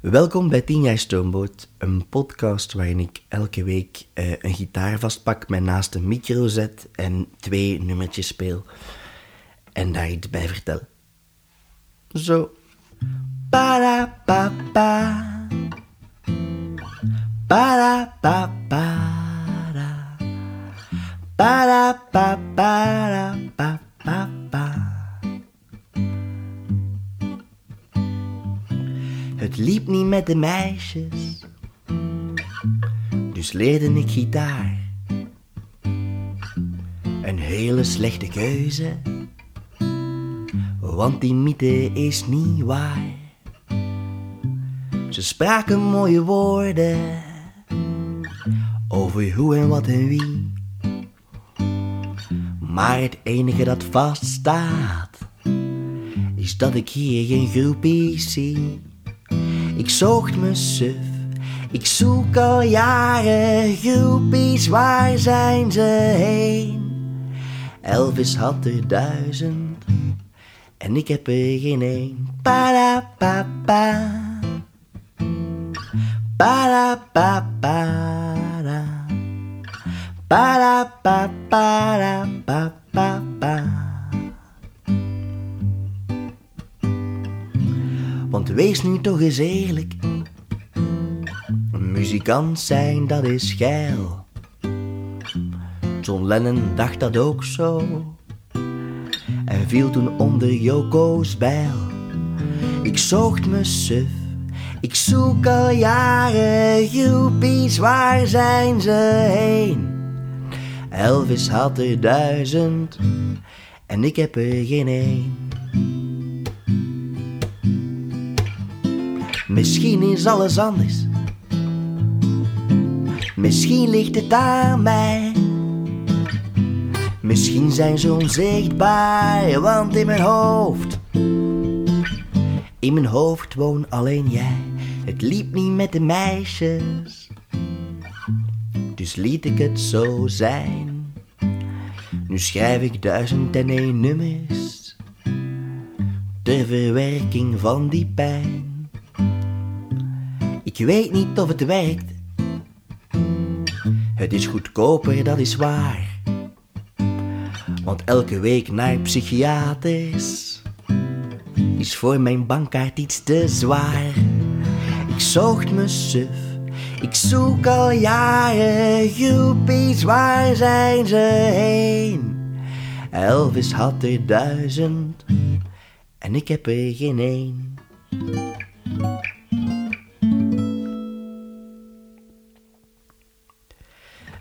Welkom bij 10 jaar Stoomboot, een podcast waarin ik elke week uh, een gitaar vastpak, mij naast een micro zet en twee nummertjes speel. En daar iets bij vertel. Zo. Para pa pa. Para pa pa. Para pa para liep niet met de meisjes, dus leerde ik gitaar. Een hele slechte keuze, want die mythe is niet waar. Ze spraken mooie woorden over hoe en wat en wie. Maar het enige dat vaststaat, is dat ik hier geen groepie zie. Zocht me suf, ik zoek al jaren groepies, waar zijn ze heen? Elvis had er duizend en ik heb er geen één. Para pa pa. Para pa para. Para pa para pa pa pa. Want wees nu toch eens eerlijk. Muzikant zijn, dat is geil. John Lennon dacht dat ook zo. En viel toen onder Joko's bijl. Ik zocht me suf. Ik zoek al jaren groepies, waar zijn ze heen? Elvis had er duizend en ik heb er geen één. Misschien is alles anders. Misschien ligt het aan mij. Misschien zijn ze onzichtbaar, want in mijn hoofd. In mijn hoofd woon alleen jij. Het liep niet met de meisjes. Dus liet ik het zo zijn. Nu schrijf ik duizend en één nummers. Ter verwerking van die pijn. Ik weet niet of het werkt. Het is goedkoper, dat is waar. Want elke week naar psychiaters is voor mijn bankkaart iets te zwaar. Ik zocht me suf, ik zoek al jaren groepies, waar zijn ze heen? Elvis had er duizend en ik heb er geen één.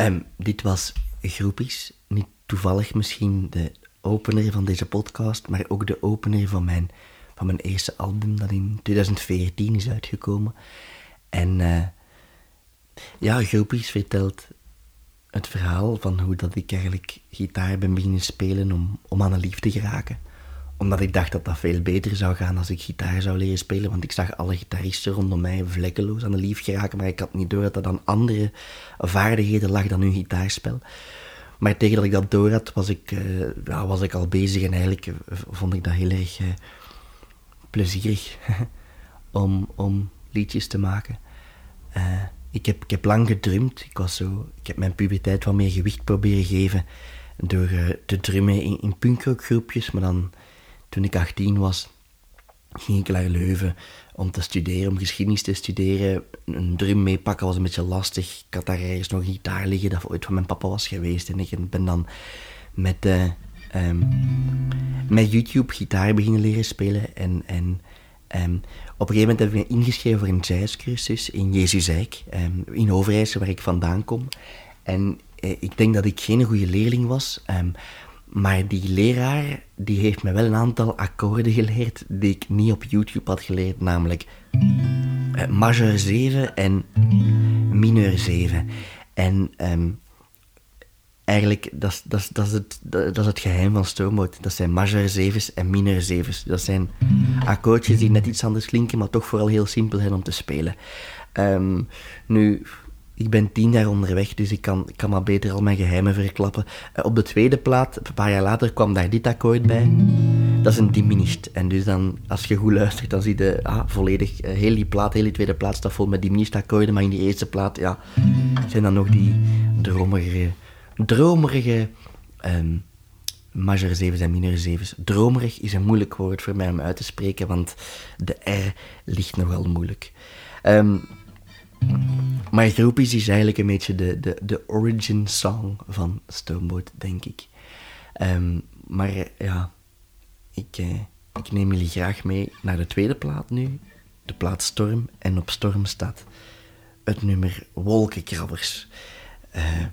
Um, dit was Groepies. Niet toevallig misschien de opener van deze podcast, maar ook de opener van mijn, van mijn eerste album dat in 2014 is uitgekomen. En uh, ja, Groepies vertelt het verhaal van hoe dat ik eigenlijk gitaar ben beginnen spelen om, om aan de liefde te geraken omdat ik dacht dat dat veel beter zou gaan als ik gitaar zou leren spelen. Want ik zag alle gitaristen rondom mij vlekkeloos aan de lief geraken. Maar ik had niet door dat dat aan andere vaardigheden lag dan hun gitaarspel. Maar tegen dat ik dat door had, was ik, uh, ja, was ik al bezig. En eigenlijk uh, vond ik dat heel erg uh, plezierig om, om liedjes te maken. ik, heb, ik heb lang gedrumd. Ik, was zo, ik heb mijn puberteit wat meer gewicht proberen geven door te drummen in, in punkrockgroepjes. Maar dan toen ik 18 was, ging ik naar Leuven om te studeren, om geschiedenis te studeren. Een drum meepakken was een beetje lastig. Ik had daar ergens nog een gitaar liggen dat ooit van mijn papa was geweest. En ik ben dan met, uh, um, met YouTube gitaar beginnen leren spelen. En, en um, op een gegeven moment heb ik me ingeschreven voor een jazzcursus in Jezusijk, um, in Overijssel, waar ik vandaan kom. En uh, ik denk dat ik geen goede leerling was. Maar die leraar die heeft me wel een aantal akkoorden geleerd die ik niet op YouTube had geleerd, namelijk uh, majeur 7 en mineur 7. En um, eigenlijk, dat is, het, dat, het geheim van Stoomboot. Dat zijn majeur 7's en mineur 7's. Dat zijn akkoordjes die net iets anders klinken, maar toch vooral heel simpel zijn om te spelen. Um, nu, ik ben tien jaar onderweg, dus ik kan, kan maar beter al mijn geheimen verklappen. Uh, op de tweede plaat, een paar jaar later, kwam daar dit akkoord bij. dat is een diminished. En dus dan, als je goed luistert, dan zie je ah, volledig, eh, heel die plaat, heel die tweede plaat staat vol met diminished akkoorden, maar in die eerste plaat, ja, zijn dan nog die dromerige, dromerige um, major 7 en minor 7's. Dromerig is een moeilijk woord voor mij om uit te spreken, want de R ligt nogal moeilijk. Um, maar Groepies is eigenlijk een beetje de, de, de origin song van Stoneboat, denk ik. Um, maar ja, ik, eh, ik neem jullie graag mee naar de tweede plaat nu. De plaat Storm. En op Storm staat het nummer Wolkenkrabbers. Uh,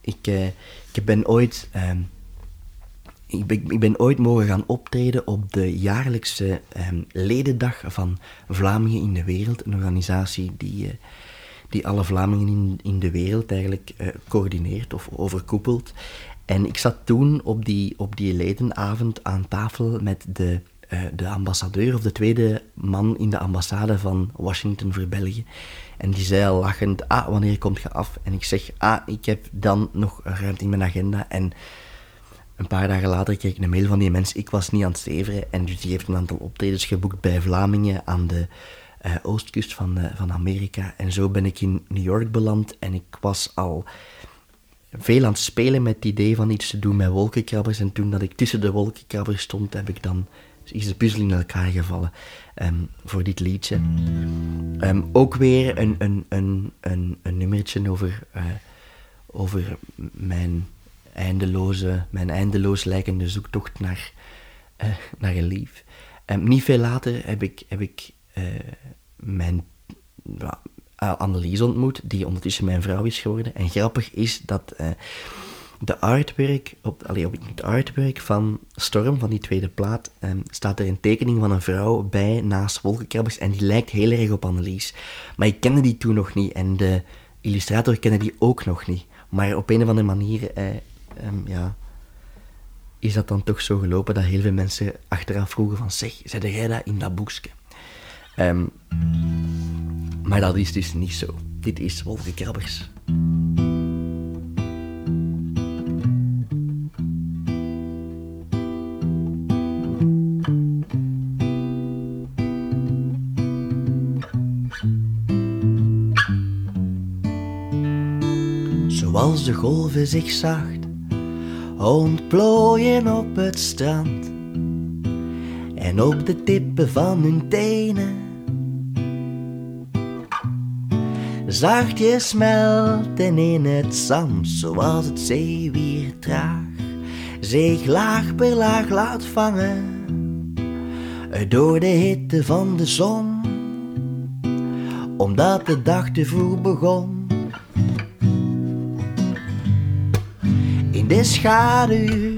ik, uh, ik ben ooit... Uh, ik ben, ooit mogen gaan optreden op de jaarlijkse um, ledendag van Vlamingen in de Wereld. Een organisatie die, uh, die alle Vlamingen in, in de wereld eigenlijk uh, coördineert of overkoepelt. En ik zat toen op die, op die ledenavond aan tafel met de, uh, de ambassadeur of de tweede man in de ambassade van Washington voor België. En die zei al lachend, ah, wanneer komt je af? En ik zeg, ah, ik heb dan nog ruimte in mijn agenda. En een paar dagen later kreeg ik een mail van die mens. Ik was niet aan het steveren. En dus die heeft een aantal optredens geboekt bij Vlamingen aan de uh, oostkust van, uh, van Amerika. En zo ben ik in New York beland. En ik was al veel aan het spelen met het idee van iets te doen met wolkenkrabbers. En toen dat ik tussen de wolkenkrabbers stond, heb ik dan is de puzzel in elkaar gevallen um, voor dit liedje. Um, ook weer een, een, een, een, een nummertje over, uh, over mijn eindeloze, mijn eindeloos lijkende zoektocht naar, uh, naar een lief. Um, niet veel later heb ik, heb ik uh, mijn Annelies ontmoet, die ondertussen mijn vrouw is geworden. En grappig is dat de artwork, op, allee, op het artwork van Storm, van die tweede plaat, um, staat er een tekening van een vrouw bij naast wolkenkrabbers en die lijkt heel erg op Annelies. Maar ik kende die toen nog niet en de illustrator kende die ook nog niet. Maar op een of andere manier, uh, um, ja, is dat dan toch zo gelopen dat heel veel mensen achteraan vroegen van zeg, zet jij dat in dat boekje? Um, maar dat is dus niet zo. Dit is wolkenkrabbers. Zoals de golven zich zacht ontplooien op het strand en op de tippen van hun tenen zachtjes smelten in het zand, zoals het zeewier traag zich laag per laag laat vangen door de hitte van de zon, omdat de dag te vroeg begon. De schaduw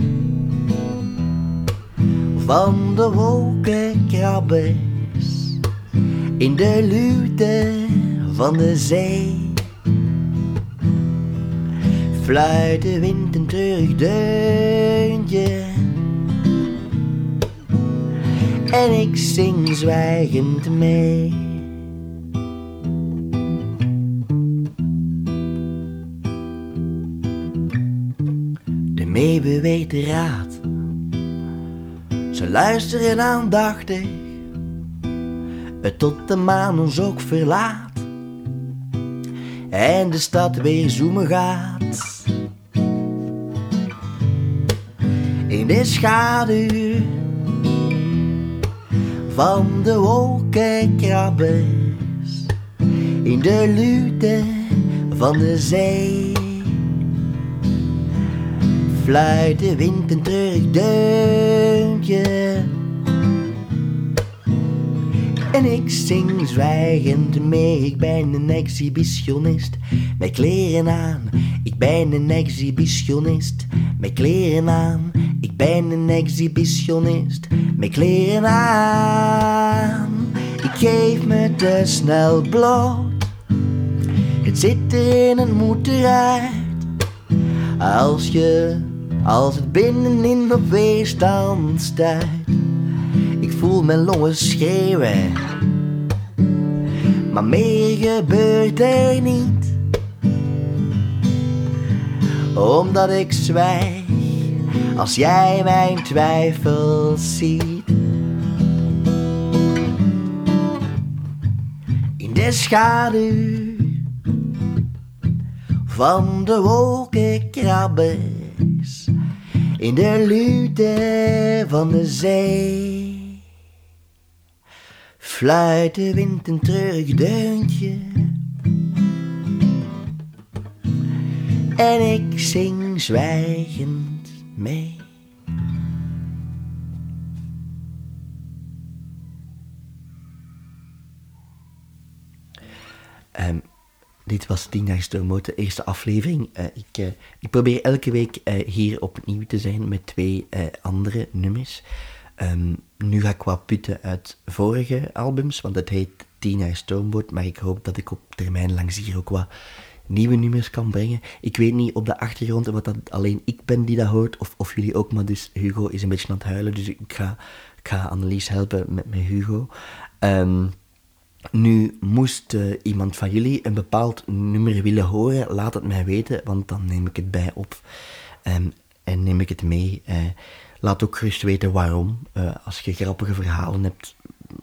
van de wolkenkrabbers, in de luwte van de zee. Fluit de wind een treurig deuntje. En ik zing zwijgend mee. De meebeweegde raad. Ze luisteren aandachtig. Tot de maan ons ook verlaat en de stad weer zoomen gaat. In de schaduw van de wolkenkrabbers, in de lute van de zee, fluit de wind een treurig deuntje en ik zing zwijgend mee. Ik ben een exhibitionist met kleren aan. Ik ben een exhibitionist met kleren aan. Ik ben een exhibitionist met kleren aan. Ik geef me te snel bloot. Het zit erin en moet eruit. Als je, als het binnenin op weerstand stuit voel mijn longen schreeuwen. Maar meer gebeurt er niet. Omdat ik zwijg als jij mijn twijfels ziet. In de schaduw van de wolkenkrabbers, in de lute van de zee, fluit de wind een treurig deuntje. En ik zing zwijgend mee. Ehm, dit was Tien jaar Stormmoot, de eerste aflevering. Eh, ik, eh, ik probeer elke week uh, hier opnieuw te zijn met twee andere nummers. Um, nu ga ik wat putten uit vorige albums, want het heet Tien jaar Stoomboot, maar ik hoop dat ik op termijn langs hier ook wat nieuwe nummers kan brengen. Ik weet niet op de achtergrond wat dat alleen ik ben die dat hoort, of, of jullie ook, maar dus Hugo is een beetje aan het huilen, dus ik ga, ik Annelies helpen met, met Hugo. Um, nu, moest uh, iemand van jullie een bepaald nummer willen horen, laat het mij weten, want dan neem ik het bij op um, en neem ik het mee. Uh, laat ook gerust weten waarom. Uh, als je grappige verhalen hebt,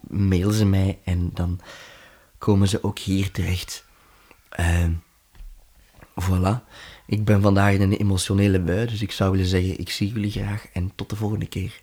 mail ze mij en dan komen ze ook hier terecht. Ehm, voilà. Ik ben vandaag in een emotionele bui, dus ik zou willen zeggen, ik zie jullie graag en tot de volgende keer.